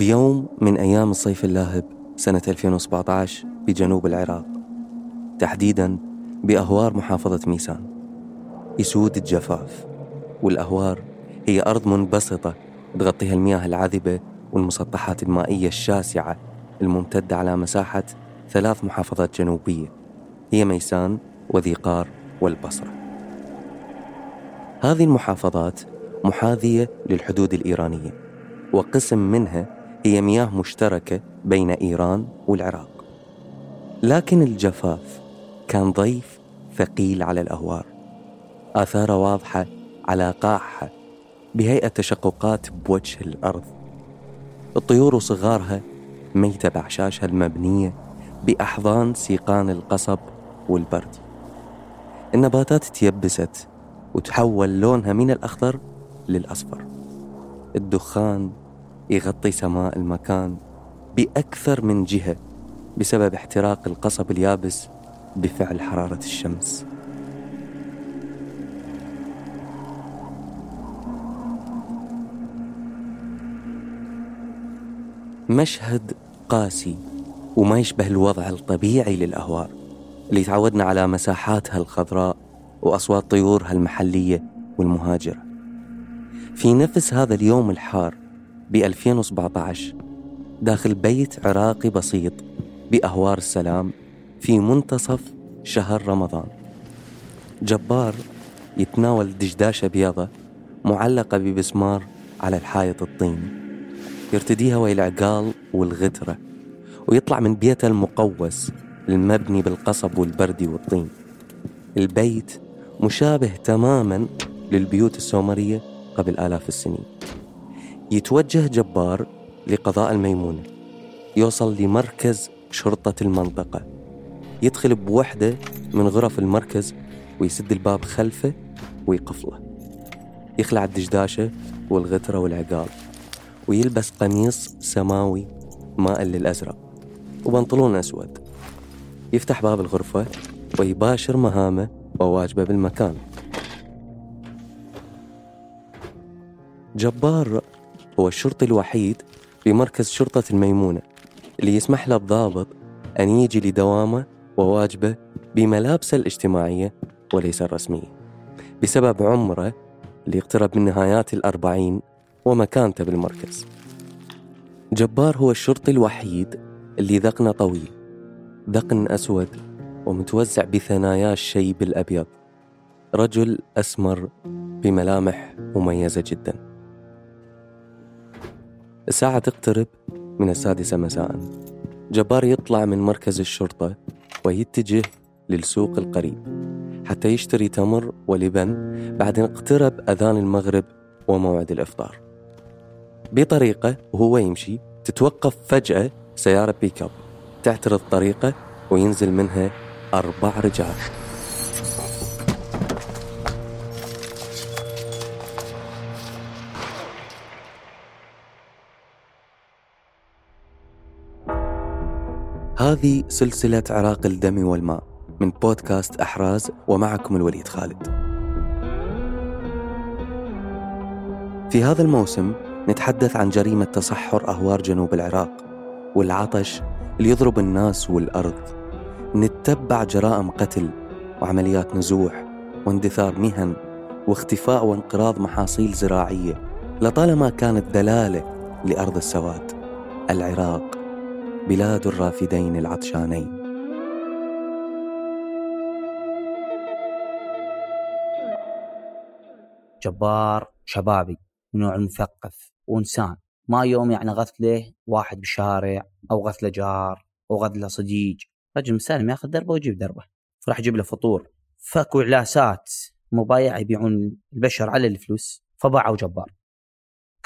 بيوم من أيام الصيف اللاهب سنة 2017 بجنوب العراق تحديدا بأهوار محافظة ميسان يسود الجفاف والأهوار هي أرض منبسطة تغطيها المياه العذبة والمسطحات المائية الشاسعة الممتدة على مساحة ثلاث محافظات جنوبية هي ميسان وذيقار والبصرة. هذه المحافظات محاذية للحدود الإيرانية وقسم منها هي مياه مشتركة بين إيران والعراق. لكن الجفاف كان ضيف ثقيل على الأهوار. آثاره واضحة على قاعها بهيئة تشققات بوجه الأرض. الطيور وصغارها ميتة بأعشاشها المبنية بأحضان سيقان القصب والبرد. النباتات تيبست وتحول لونها من الأخضر للأصفر. الدخان يغطي سماء المكان بأكثر من جهة بسبب احتراق القصب اليابس بفعل حرارة الشمس. مشهد قاسي وما يشبه الوضع الطبيعي للأهوار اللي تعودنا على مساحاتها الخضراء وأصوات طيورها المحلية والمهاجرة. في نفس هذا اليوم الحار ب 2017 داخل بيت عراقي بسيط بأهوار السلام في منتصف شهر رمضان. جبار يتناول دشداشة بيضة معلقة ببسمار على الحائط الطيني. يرتديها ويا العقال والغترة ويطلع من بيته المقوس المبني بالقصب والبردي والطين. البيت مشابه تماما للبيوت السومرية قبل آلاف السنين. يتوجه جبار لقضاء الميمونة. يوصل لمركز شرطة المنطقة. يدخل بوحدة من غرف المركز ويسد الباب خلفه ويقفله. يخلع الدشداشة والغترة والعقال. ويلبس قميص سماوي مائل للأزرق. وبنطلون أسود. يفتح باب الغرفة ويباشر مهامه وواجبه بالمكان. جبار هو الشرطي الوحيد في مركز شرطة الميمونة اللي يسمح له الضابط أن يجي لدوامه وواجبه بملابسه الاجتماعية وليس الرسمية. بسبب عمره اللي يقترب من نهايات الأربعين ومكانته بالمركز. جبار هو الشرطي الوحيد اللي ذقنه طويل ذقن أسود ومتوزع بثناياه الشيب الأبيض. رجل أسمر بملامح مميزة جدا. الساعة تقترب من السادسة مساء. جبار يطلع من مركز الشرطة ويتجه للسوق القريب. حتى يشتري تمر ولبن بعد اقترب أذان المغرب وموعد الإفطار. بطريقة وهو يمشي تتوقف فجأة سيارة بيك اب تعترض طريقة وينزل منها أربع رجال. هذه سلسلة عراق الدم والماء من بودكاست أحراز ومعكم الوليد خالد. في هذا الموسم نتحدث عن جريمة تصحر أهوار جنوب العراق والعطش اللي يضرب الناس والأرض. نتبع جرائم قتل وعمليات نزوح واندثار مهن واختفاء وانقراض محاصيل زراعية لطالما كانت دلالة لأرض السواد. العراق بلاد الرافدين العطشانين. جبار شبابي نوع مثقف وإنسان. ما يوم يعني غثله واحد بالشارع أو غثله جار أو غثله صديق رجل مسالم ياخذ دربه ويجيب دربه. فراح يجيب له فطور. فكوا اعلاسات مبايع يبيعون البشر على الفلوس. فباعوا جبار.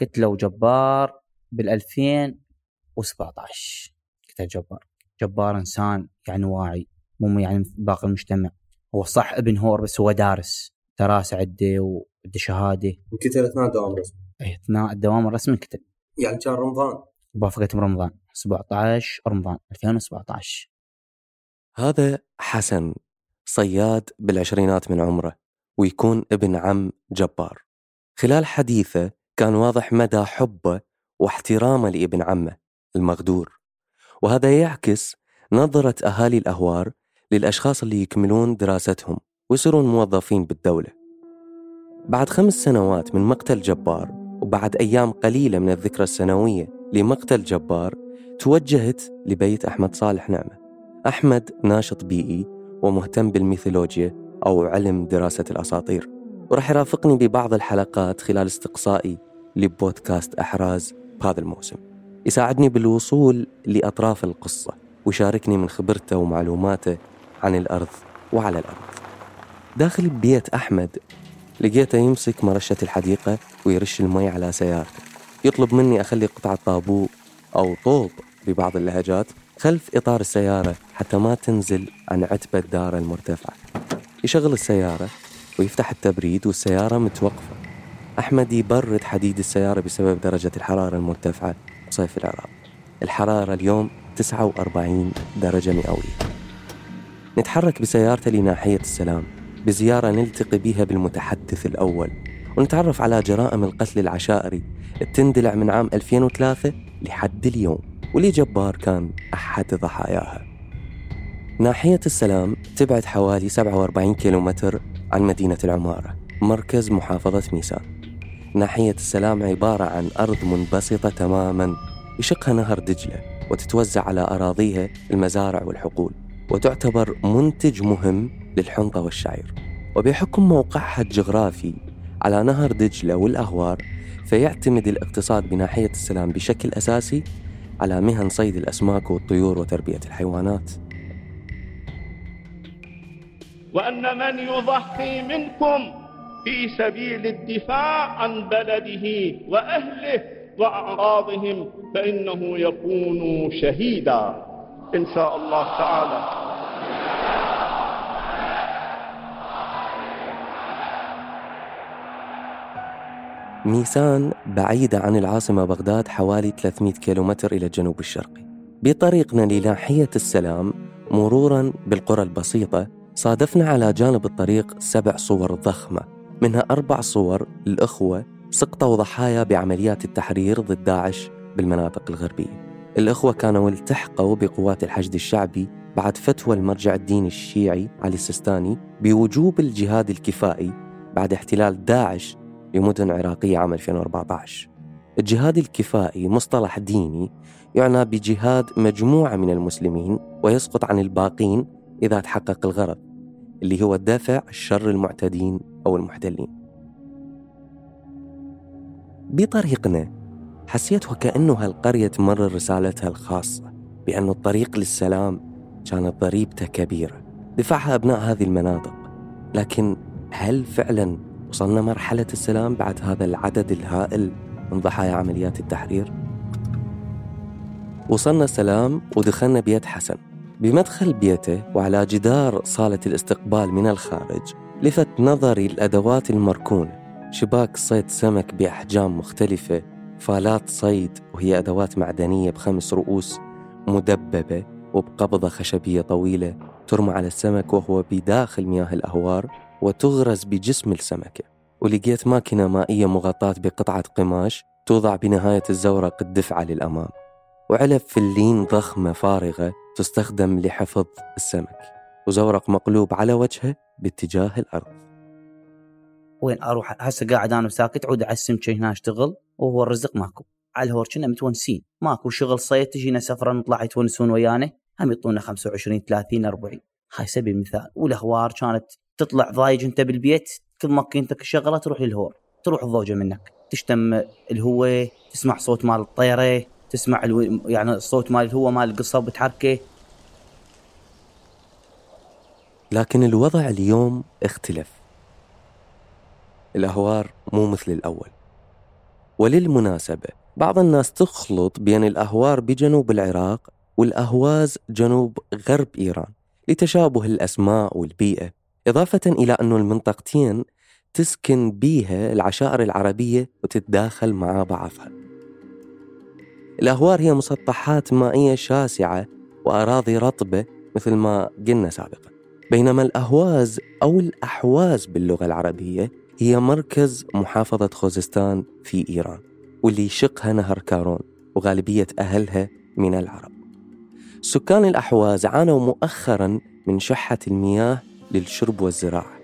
قلت له جبار بال 2017 له جبار. جبار إنسان يعني واعي مو يعني باقي المجتمع هو صح ابن هور بس هو دارس. دراسه عنده وعنده شهادة. انقتل اثناء الدوام الرسمي اي اثناء الدوام الرسمي انقتل يعني كان رمضان. موافقة رمضان. 17 رمضان 2017 هذا حسن صياد بالعشرينات من عمره ويكون ابن عم جبار. خلال حديثه كان واضح مدى حبه واحترامه لابن عمه المغدور. وهذا يعكس نظرة أهالي الأهوار للأشخاص اللي يكملون دراستهم ويصيرون موظفين بالدولة. بعد خمس سنوات من مقتل جبار وبعد أيام قليلة من الذكرى السنوية لمقتل جبار توجهت لبيت أحمد صالح نعمة. أحمد ناشط بيئي ومهتم بالميثولوجيا أو علم دراسة الأساطير. وراح يرافقني ببعض الحلقات خلال استقصائي لبودكاست أحراز بهذا الموسم. يساعدني بالوصول لأطراف القصة ويشاركني من خبرته ومعلوماته عن الأرض وعلى الأرض. داخل بيت أحمد لقيته يمسك مرشة الحديقة ويرش المي على سيارته. يطلب مني أخلي قطعة طابو أو طوب ببعض اللهجات خلف إطار السيارة حتى ما تنزل عن عتبة داره المرتفعة. يشغل السيارة ويفتح التبريد والسيارة متوقفة. أحمد يبرد حديد السيارة بسبب درجة الحرارة المرتفعة بصيف العراق الحرارة اليوم 49 درجة مئوية. نتحرك بسيارته لناحية السلام بزيارة نلتقي بها بالمتحدث الأول ونتعرف على جرائم القتل العشائري تندلع من عام 2003 لحد اليوم واللي جبار كان أحد ضحاياها. ناحية السلام تبعد حوالي 47 كيلومتر عن مدينة العمارة مركز محافظة ميسان. ناحية السلام عبارة عن أرض منبسطة تماما يشقها نهر دجلة وتتوزع على أراضيها المزارع والحقول وتعتبر منتج مهم للحنطة والشعير. وبحكم موقعها الجغرافي على نهر دجلة والأهوار فيعتمد الاقتصاد بناحية السلام بشكل أساسي على مهن صيد الأسماك والطيور وتربية الحيوانات. وأن من يضحي منكم في سبيل الدفاع عن بلده وأهله وأعراضهم فإنه يكون شهيدا. إن شاء الله تعالى. ميسان بعيدة عن العاصمة بغداد حوالي 300 كيلومتر إلى الجنوب الشرقي بطريقنا لناحية السلام مرورا بالقرى البسيطة صادفنا على جانب الطريق سبع صور ضخمة. منها أربع صور الأخوة سقطوا ضحايا بعمليات التحرير ضد داعش بالمناطق الغربية. الأخوة كانوا التحقوا بقوات الحشد الشعبي بعد فتوى المرجع الديني الشيعي علي السيستاني بوجوب الجهاد الكفائي بعد احتلال داعش لمدن عراقية عام 2014 الجهاد الكفائي مصطلح ديني يعنى بجهاد مجموعة من المسلمين ويسقط عن الباقين إذا تحقق الغرض. اللي هو دفع شر المعتدين أو المحتلين. بطريقنا حسيت وكأنه هالقرية تمرر رسالتها الخاصة بأن الطريق للسلام كانت ضريبته كبيرة دفعها أبناء هذه المناطق. لكن هل فعلا وصلنا مرحلة السلام بعد هذا العدد الهائل من ضحايا عمليات التحرير؟ وصلنا السلام ودخلنا بيت حسن. بمدخل بيته وعلى جدار صالة الاستقبال من الخارج لفت نظري الأدوات المركونة. شباك صيد سمك بأحجام مختلفة فالات صيد وهي أدوات معدنية بخمس رؤوس مدببة وبقبضة خشبية طويلة ترمى على السمك وهو بداخل مياه الأهوار وتغرز بجسم السمكة. ولقيت ماكينة مائية مغطاة بقطعة قماش توضع بنهاية الزورق الدفعة للأمام. وعلب فلين ضخمة فارغة تستخدم لحفظ السمك وزورق مقلوب على وجهه باتجاه الأرض. وين أروح؟ هسه قاعد أنا ساكت عود على السمكه هنا أشتغل وهو الرزق ماكو. على الهور كنا متونسين. ماكو شغل صيد تجينا سفرة نطلع يتونسون ويانا هم يعطونا 25 30 40 هاي سبيل المثال. والأهوار كانت تطلع ضايج أنت بالبيت كل ماكينتك شغلة تروح للهور تروح الضوجه منك تشتم الهوة تسمع صوت مال الطيرة تسمع ألو... يعني الصوت مال الهوة مال القصب بتحركه لكن الوضع اليوم اختلف. الأهوار مو مثل الأول. وللمناسبة بعض الناس تخلط بين الأهوار بجنوب العراق والأهواز جنوب غرب إيران لتشابه الأسماء والبيئة إضافة إلى أن المنطقتين تسكن بيها العشائر العربية وتتداخل مع بعضها. الأهوار هي مسطحات مائية شاسعة وأراضي رطبة مثل ما قلنا سابقا. بينما الأهواز أو الأحواز باللغة العربية هي مركز محافظة خوزستان في إيران واللي يشقها نهر كارون وغالبية أهلها من العرب. سكان الأحواز عانوا مؤخرا من شحة المياه للشرب والزراعة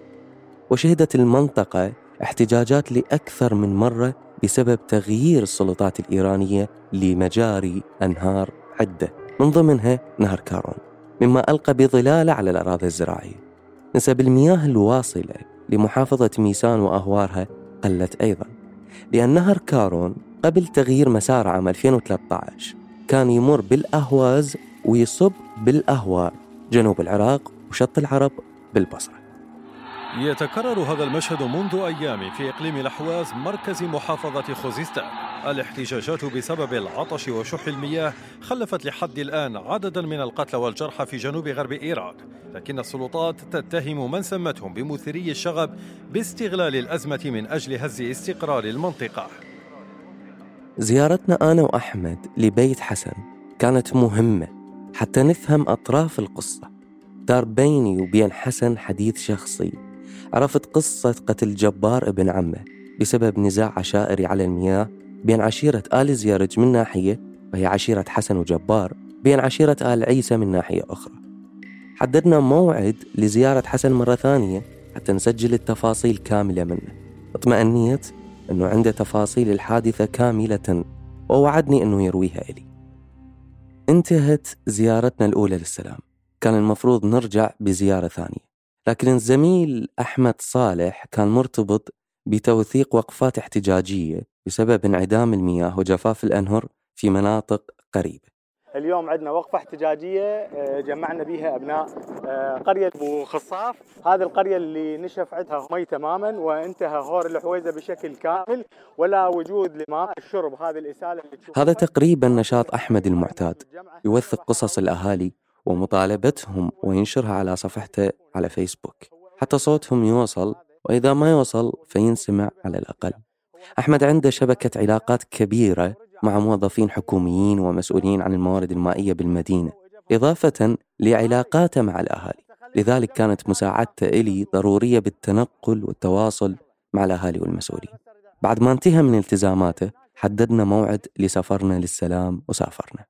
وشهدت المنطقة احتجاجات لأكثر من مرة بسبب تغيير السلطات الإيرانية لمجاري أنهار عدة من ضمنها نهر كارون. مما ألقى بظلال على الأراضي الزراعية. نسب المياه الواصلة لمحافظة ميسان وأهوارها قلت أيضا لأن نهر كارون قبل تغيير مسار عام 2013 كان يمر بالأهواز ويصب بالأهوار جنوب العراق وشط العرب بالبصرة. يتكرر هذا المشهد منذ أيام في إقليم الأحواز مركز محافظة خوزستان الاحتجاجات بسبب العطش وشح المياه خلفت لحد الآن عددا من القتلى والجرحى في جنوب غرب إيران لكن السلطات تتهم من سمتهم بمثيري الشغب باستغلال الأزمة من أجل هز استقرار المنطقة. زيارتنا أنا وأحمد لبيت حسن كانت مهمة حتى نفهم أطراف القصة. دار بيني وبين حسن حديث شخصي. عرفت قصة قتل جبار ابن عمه بسبب نزاع عشائري على المياه بين عشيرة آل زيارج من ناحية وهي عشيرة حسن وجبار بين عشيرة آل عيسى من ناحية أخرى. حددنا موعد لزيارة حسن مرة ثانية حتى نسجل التفاصيل كاملة منه. اطمأنيت أنه عنده تفاصيل الحادثة كاملة ووعدني أنه يرويها إلي. انتهت زيارتنا الأولى للسلام. كان المفروض نرجع بزيارة ثانية. لكن الزميل أحمد صالح كان مرتبط بتوثيق وقفات احتجاجية بسبب انعدام المياه وجفاف الأنهر في مناطق قريبة. اليوم عندنا وقفة احتجاجية آه، جمعنا بها أبناء آه، قرية أبو خصاف. هذه القرية اللي نشف عندها مي تماما وانتهى هور الحويزة بشكل كامل ولا وجود لماء. الشرب هذه الإسالة اللي هذا تقريبا نشاط أحمد المعتاد. يوثق قصص الأهالي ومطالبتهم وينشرها على صفحته على فيسبوك. حتى صوتهم يوصل وإذا ما يوصل فينسمع على الأقل. أحمد عنده شبكة علاقات كبيرة مع موظفين حكوميين ومسؤولين عن الموارد المائية بالمدينة إضافة لعلاقاته مع الأهالي. لذلك كانت مساعدته إلي ضرورية بالتنقل والتواصل مع الأهالي والمسؤولين. بعد ما انتهى من التزاماته حددنا موعد لسفرنا للسلام وسافرنا.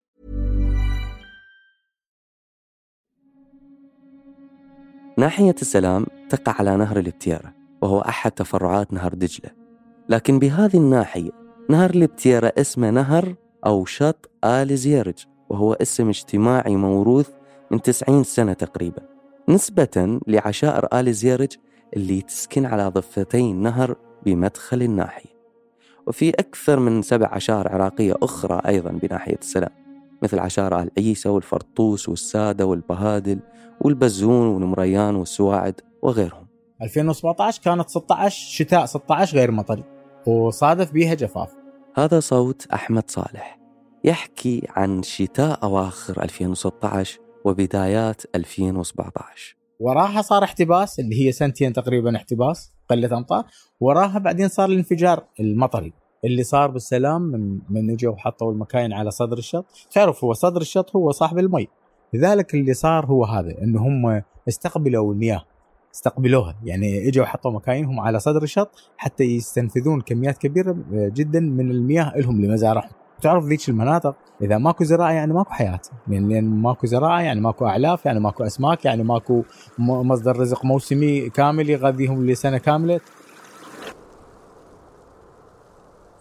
ناحية السلام تقع على نهر الابتيرة وهو أحد تفرعات نهر دجلة. لكن بهذه الناحية نهر الابتيرة اسمه نهر أو شط آل زيرج وهو اسم اجتماعي موروث من 90 سنة تقريبا. نسبة لعشائر آل زيرج اللي تسكن على ضفتي النهر بمدخل الناحية. وفي أكثر من سبع عشائر عراقية أخرى أيضا بناحية السلام. مثل عشائر آل عيسى والفرطوس والسادة والبهادل والبزون والمريان والسواعد وغيرهم. 2017 كانت 16 شتاء 16 غير مطري وصادف بيها جفاف. هذا صوت أحمد صالح يحكي عن شتاء أواخر 2016 وبدايات 2017 وراها صار احتباس اللي هي سنتين تقريبا احتباس قلة أمطار. وراها بعدين صار الانفجار المطري. اللي صار بالسلام من من إجوا وحطوا المكاين على صدر الشط. تعرف هو صدر الشط هو صاحب المي. لذلك اللي صار هو هذا إنه هم استقبلوا المياه. استقبلوها. يعني إجوا حطوا مكاينهم على صدر الشط حتى يستنفذون كميات كبيرة جدا من المياه لهم لمزارعهم تعرف ذيك المناطق؟ إذا ماكو زراعة يعني ماكو حياة. لأن يعني ماكو زراعة يعني ماكو أعلاف يعني ماكو أسماك يعني ماكو مصدر رزق موسمي كامل يغذيهم لسنة كاملة.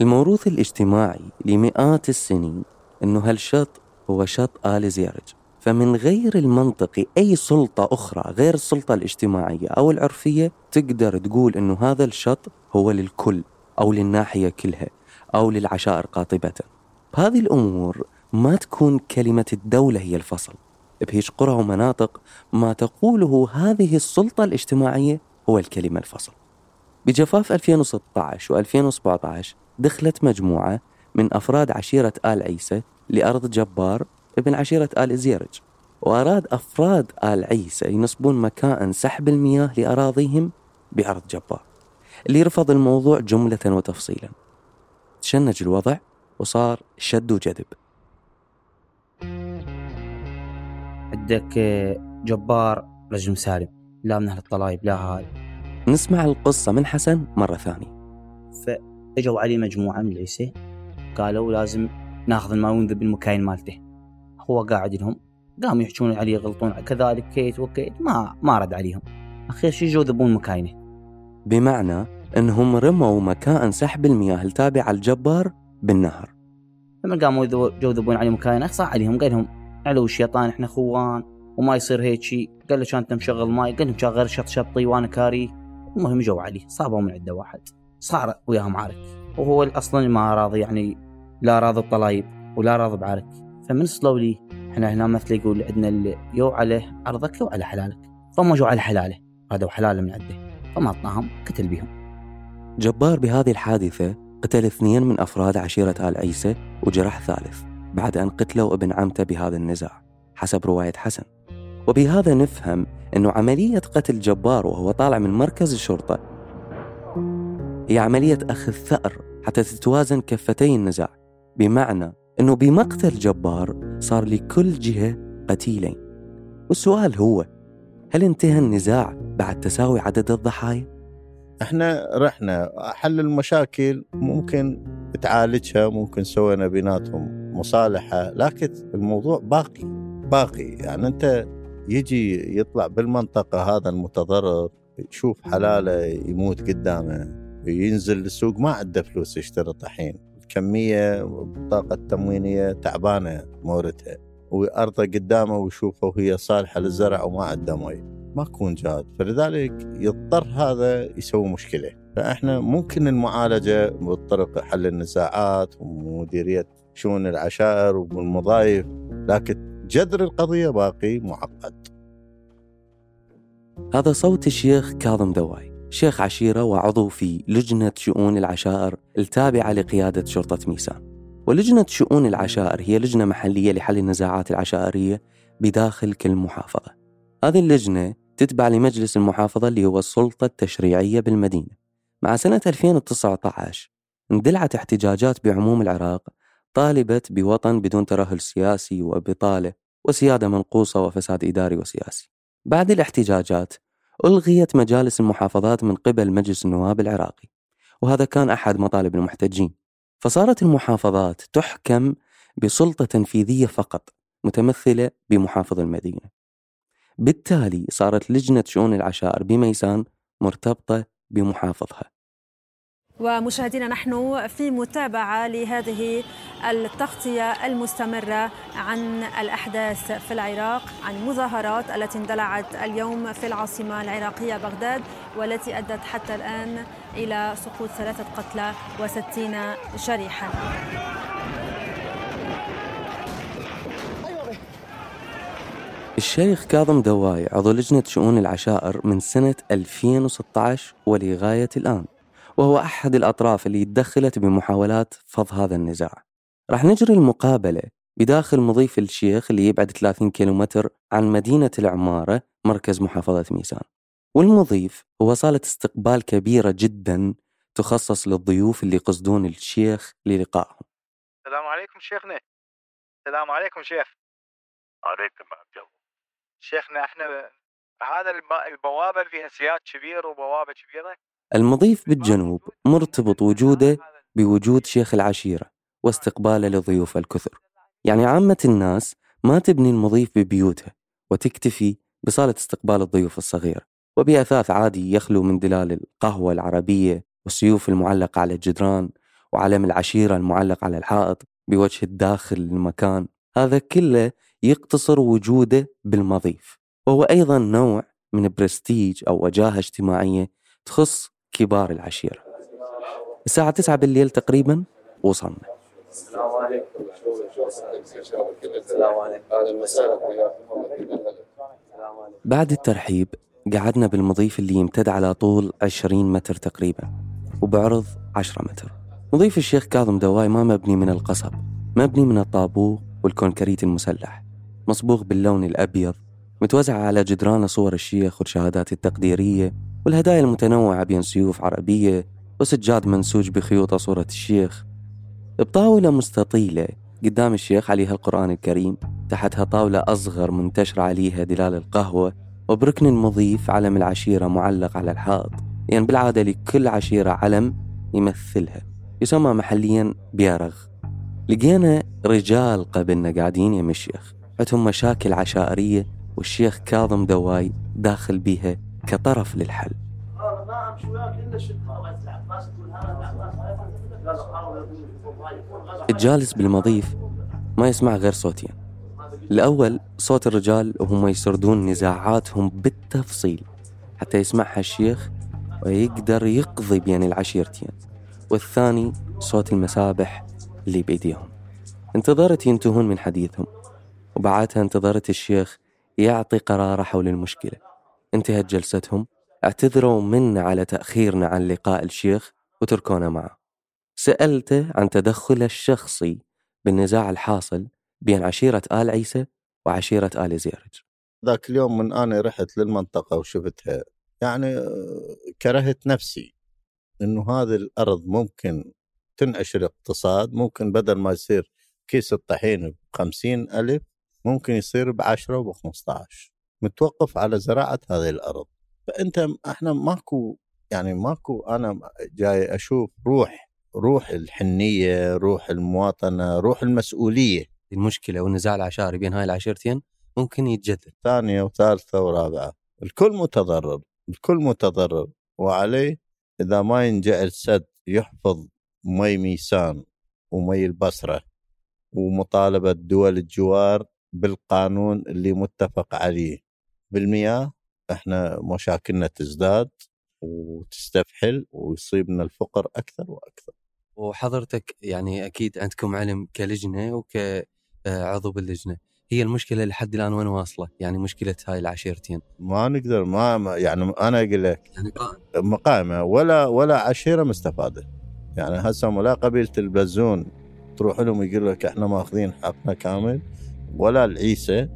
الموروث الاجتماعي لمئات السنين أنه هالشط هو شط آل زيارج. فمن غير المنطقي أي سلطة أخرى غير السلطة الاجتماعية أو العرفية تقدر تقول أنه هذا الشط هو للكل أو للناحية كلها أو للعشائر قاطبة. بهذه الأمور ما تكون كلمة الدولة هي الفصل. بهيج قرى ومناطق ما تقوله هذه السلطة الاجتماعية هو الكلمة الفصل. بجفاف 2016 و2017 دخلت مجموعة من أفراد عشيرة آل عيسى لأرض جبار ابن عشيرة آل زيرج. وأراد أفراد آل عيسى ينصبون مكائن سحب المياه لأراضيهم بأرض جبار. اللي رفض الموضوع جملة وتفصيلا. تشنج الوضع وصار شد وجذب. عندك جبار رجل مسالم لا من أهل الطلايب لا هاي نسمع القصة من حسن مرة ثانية. فاجوا علي مجموعة من العيسى قالوا لازم ناخذ الماء ونذب المكاين مالته. هو قاعد لهم. قاموا يحجون عليه يغلطون. كذلك كيت وكيت. ما ما رد عليهم. أخير شي جو ذبون مكاينه. بمعنى إنهم رموا مكائن سحب المياه التابعة الجبار بالنهر. لما قاموا جو ذبون عليه مكاينه صاح عليهم. قال لهم علو الشيطان إحنا خوان وما يصير هيك شيء قال له كان انت مشغل ماي؟ قال لهم كان غير شط شطي وأنا كاري. المهم جو عليه صابوا من عنده واحد. صار وياهم عارك وهو أصلا ما راضي يعني لا راضي بطلايب ولا راضي بعارك. فمن سلولي إحنا هنا مثل يقول عندنا اللي يو عليه عرضك يو على حلالك فما جو على حلاله هذا حلاله من عنده. فما اطناهم قتل بهم. جبار بهذه الحادثة قتل اثنين من أفراد عشيرة آل عيسى وجرح ثالث بعد أن قتلوا ابن عمته بهذا النزاع حسب رواية حسن. وبهذا نفهم أنه عملية قتل جبار وهو طالع من مركز الشرطة هي عملية أخذ ثأر حتى تتوازن كفتي النزاع. بمعنى أنه بمقتل جبار صار لكل جهة قتيلين. والسؤال هو هل انتهى النزاع بعد تساوي عدد الضحايا؟ إحنا رحنا حل المشاكل ممكن تعالجها ممكن سوينا بيناتهم مصالحة لكن الموضوع باقي باقي. يعني أنت يجي يطلع بالمنطقة هذا المتضرر يشوف حلاله يموت قدامه. ينزل السوق ما عنده فلوس يشتري طحين الكمية البطاقة التموينية تعبانة موردها وأرضه قدامه ويشوفه وهي صالحة للزرع وما عنده مي ما يكون جاد. فلذلك يضطر هذا يسوي مشكلة. فإحنا ممكن المعالجة بطرق حل النزاعات ومديرية شؤون العشائر والمضايف. لكن جذر القضية باقي معقد. هذا صوت الشيخ كاظم دواي شيخ عشيرة وعضو في لجنة شؤون العشائر التابعة لقيادة شرطة ميسان ولجنة شؤون العشائر هي لجنة محلية لحل النزاعات العشائرية بداخل كل محافظة. هذه اللجنة تتبع لمجلس المحافظة اللي هو السلطة التشريعية بالمدينة. مع سنة 2019 اندلعت احتجاجات بعموم العراق طالبت بوطن بدون ترهل سياسي وبطالة وسيادة منقوصة وفساد إداري وسياسي. بعد الاحتجاجات ألغيت مجالس المحافظات من قبل مجلس النواب العراقي وهذا كان أحد مطالب المحتجين. فصارت المحافظات تحكم بسلطة تنفيذية فقط متمثلة بمحافظ المدينة. بالتالي صارت لجنة شؤون العشائر بميسان مرتبطة بمحافظها. ومشاهدينا نحن في متابعة لهذه التغطية المستمرة عن الأحداث في العراق عن مظاهرات التي اندلعت اليوم في العاصمة العراقية بغداد والتي أدت حتى الآن إلى سقوط ثلاثة قتلى وستين جريحا الشيخ كاظم دواي عضو لجنة شؤون العشائر من سنة 2016 ولغاية الآن. وهو أحد الأطراف اللي تدخلت بمحاولات فض هذا النزاع. راح نجري المقابلة بداخل مضيف الشيخ اللي يبعد 30 كيلومتر عن مدينة العمارة مركز محافظة ميسان والمضيف هو صالة استقبال كبيرة جدا تخصص للضيوف اللي يقصدون الشيخ للقائهم. السلام عليكم شيخنا. السلام عليكم شيخ. عليكم السلام شيخنا إحنا هذا الب- البوابة فيها سياد كبير وبوابة كبيرة؟ المضيف بالجنوب مرتبط وجوده بوجود شيخ العشيرة واستقباله لضيوف الكثر. يعني عامة الناس ما تبني المضيف ببيوتها وتكتفي بصالة استقبال الضيوف الصغيرة وبأثاث عادي يخلو من دلال القهوة العربية والسيوف المعلقة على الجدران وعلم العشيرة المعلق على الحائط بوجه الداخل المكان. هذا كله يقتصر وجوده بالمضيف. وهو أيضا نوع من برستيج أو وجاهة اجتماعية تخص كبار العشيرة الساعة 9 بالليل تقريبا وصلنا. السلام عليكم بعد الترحيب قعدنا بالمضيف اللي يمتد على طول 20 متر تقريبا وبعرض 10 متر. مضيف الشيخ كاظم دواي ما مبني من القصب مبني من الطابوق والكونكريت المسلح مصبوغ باللون الأبيض متوزعة على جدران صور الشيخ والشهادات التقديرية والهدايا المتنوعة بين سيوف عربية وسجاد منسوج بخيوط صورة الشيخ بطاولة مستطيلة قدام الشيخ عليها القرآن الكريم تحتها طاولة أصغر منتشرة عليها دلال القهوة وبركن المضيف علم العشيرة معلق على الحائط يعني بالعادة لكل عشيرة علم يمثلها يسمى محليا بيارغ لقينا رجال قبلنا قاعدين يم الشيخ عندهم مشاكل عشائرية والشيخ كاظم دواي داخل بيها كطرف للحل. الجالس بالمضيف ما يسمع غير صوتين. الأول صوت الرجال وهم يسردون نزاعاتهم بالتفصيل حتى يسمعها الشيخ ويقدر يقضي بين العشيرتين. والثاني صوت المسابح اللي بيديهم انتظرت ينتهون من حديثهم وبعدها انتظرت الشيخ يعطي قراره حول المشكلة. انتهت جلستهم. اعتذروا منا على تأخيرنا عن لقاء الشيخ وتركونا معه. سألته عن تدخله الشخصي بالنزاع الحاصل بين عشيرة آل عيسى وعشيرة آل زيرج. ذاك اليوم من أنا رحت للمنطقة وشفتها. يعني كرهت نفسي إنه هذه الأرض ممكن تنعشر اقتصاد ممكن بدل ما يصير كيس الطحين بخمسين ألف ممكن يصير بعشرة وبخمسة عشر متوقف على زراعة هذه الأرض. فأنت إحنا ماكو يعني ماكو أنا جاي أشوف روح روح الحنية روح المواطنة روح المسؤولية. المشكلة والنزاع العشائري بين هاي العشيرتين ممكن يتجدد. ثانية وثالثة ورابعة. الكل متضرر الكل متضرر. وعليه إذا ما ينجعل سد يحفظ مي ميسان ومي البصرة ومطالبة دول الجوار بالقانون اللي متفق عليه. بالمياه إحنا مشاكلنا تزداد وتستفحل ويصيبنا الفقر أكثر وأكثر. وحضرتك يعني أكيد عندكم علم كلجنة وكعضو باللجنة. هي المشكلة لحد الآن وين واصلة؟ يعني مشكلة هاي العشيرتين. ما نقدر ما يعني أنا أقول لك يعني قائم مقامة ولا ولا عشيرة مستفادة. يعني هسه ولا قبيلة البزون تروح لهم يقول لك إحنا ماخذين حقنا كامل ولا العيسى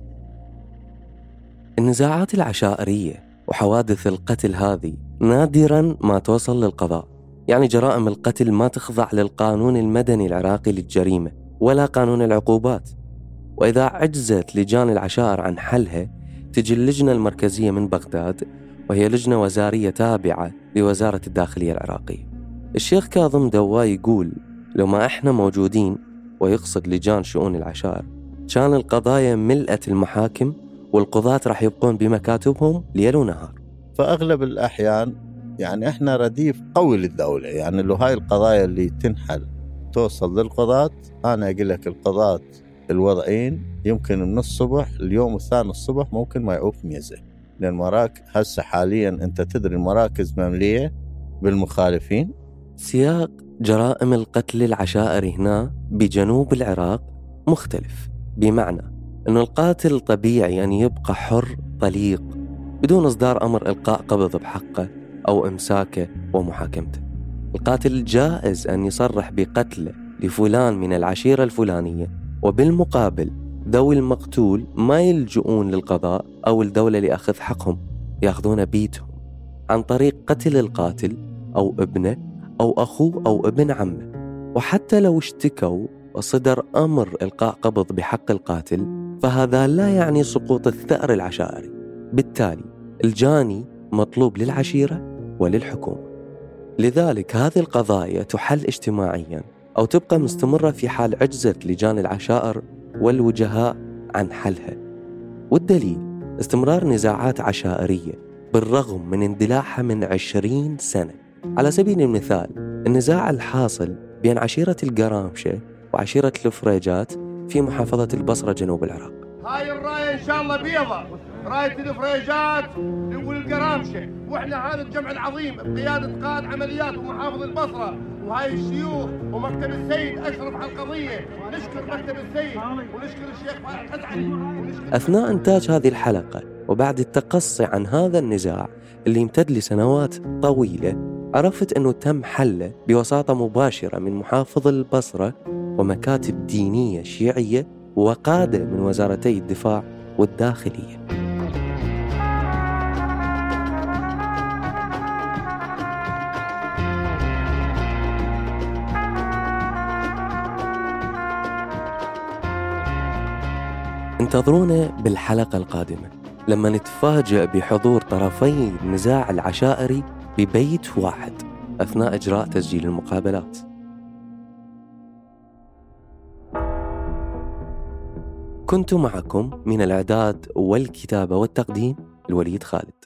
النزاعات العشائرية وحوادث القتل هذه نادرا ما توصل للقضاء. يعني جرائم القتل ما تخضع للقانون المدني العراقي للجريمة ولا قانون العقوبات. وإذا عجزت لجان العشائر عن حلها تجي اللجنة المركزية من بغداد وهي لجنة وزارية تابعة لوزارة الداخلية العراقية. الشيخ كاظم دوا يقول لو ما إحنا موجودين ويقصد لجان شؤون العشائر كان القضايا ملأت المحاكم والقضاة راح يبقون بمكاتبهم ليل ونهار. فأغلب الأحيان يعني إحنا رديف قوي للدوله يعني لو هاي القضايا اللي تنحل توصل للقضاة أنا أقول لك القضاة الوضعين يمكن من الصبح اليوم الثاني الصبح ممكن ما يعوف ميزة. لأن مراك هسه حاليا أنت تدري المراكز مملية بالمخالفين. سياق جرائم القتل العشائري هنا بجنوب العراق مختلف. بمعنى أن القاتل طبيعي أن يبقى حر طليق بدون إصدار أمر إلقاء قبض بحقه أو إمساكه ومحاكمته. القاتل جائز أن يصرح بقتله لفلان من العشيرة الفلانية وبالمقابل ذوي المقتول ما يلجؤون للقضاء أو الدولة لأخذ حقهم يأخذون بيتهم عن طريق قتل القاتل أو ابنه أو أخوه أو ابن عمه. وحتى لو اشتكوا وصدر أمر إلقاء قبض بحق القاتل فهذا لا يعني سقوط الثأر العشائري. بالتالي الجاني مطلوب للعشيرة وللحكومة. لذلك هذه القضايا تحل اجتماعيا أو تبقى مستمرة في حال عجزت لجان العشائر والوجهاء عن حلها. والدليل استمرار نزاعات عشائرية بالرغم من اندلاعها من عشرين سنة. على سبيل المثال النزاع الحاصل بين عشيرة القرامشة وعشيرة الفريجات في محافظة البصرة جنوب العراق. هاي الراية إن شاء الله بيضة. راية الفريجات والقرامشه وإحنا هذا الجمع العظيم بقياده قائد عمليات ومحافظ البصرة. وهاي الشيوخ ومكتب السيد أشرف على القضية. نشكر مكتب السيد ونشكر الشيخ ونشكر أثناء إنتاج هذه الحلقة وبعد التقصي عن هذا النزاع اللي امتد لسنوات طويلة عرفت أنه تم حله بوساطة مباشرة من محافظ البصرة ومكاتب دينية شيعية وقادة من وزارتي الدفاع والداخلية. انتظرونا بالحلقة القادمة لما نتفاجأ بحضور طرفي النزاع العشائري ببيت واحد أثناء إجراء تسجيل المقابلات. كنت معكم من الإعداد والكتابة والتقديم الوليد خالد.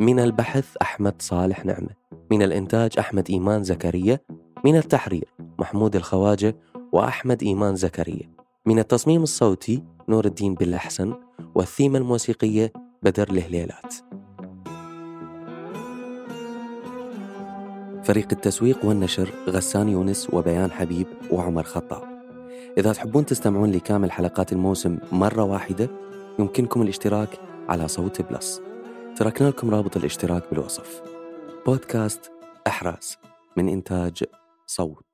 من البحث أحمد صالح نعمة. من الإنتاج أحمد إيمان زكريا. من التحرير محمود الخواجة وأحمد إيمان زكريا. من التصميم الصوتي نور الدين بالأحسن والثيمة الموسيقية بدر الهليلات فريق التسويق والنشر غسان يونس وبيان حبيب وعمر خطاب. إذا تحبون تستمعون لكامل حلقات الموسم مرة واحدة يمكنكم الاشتراك على صوت بلس. تركنا لكم رابط الاشتراك بالوصف. بودكاست أحراز من إنتاج صوت.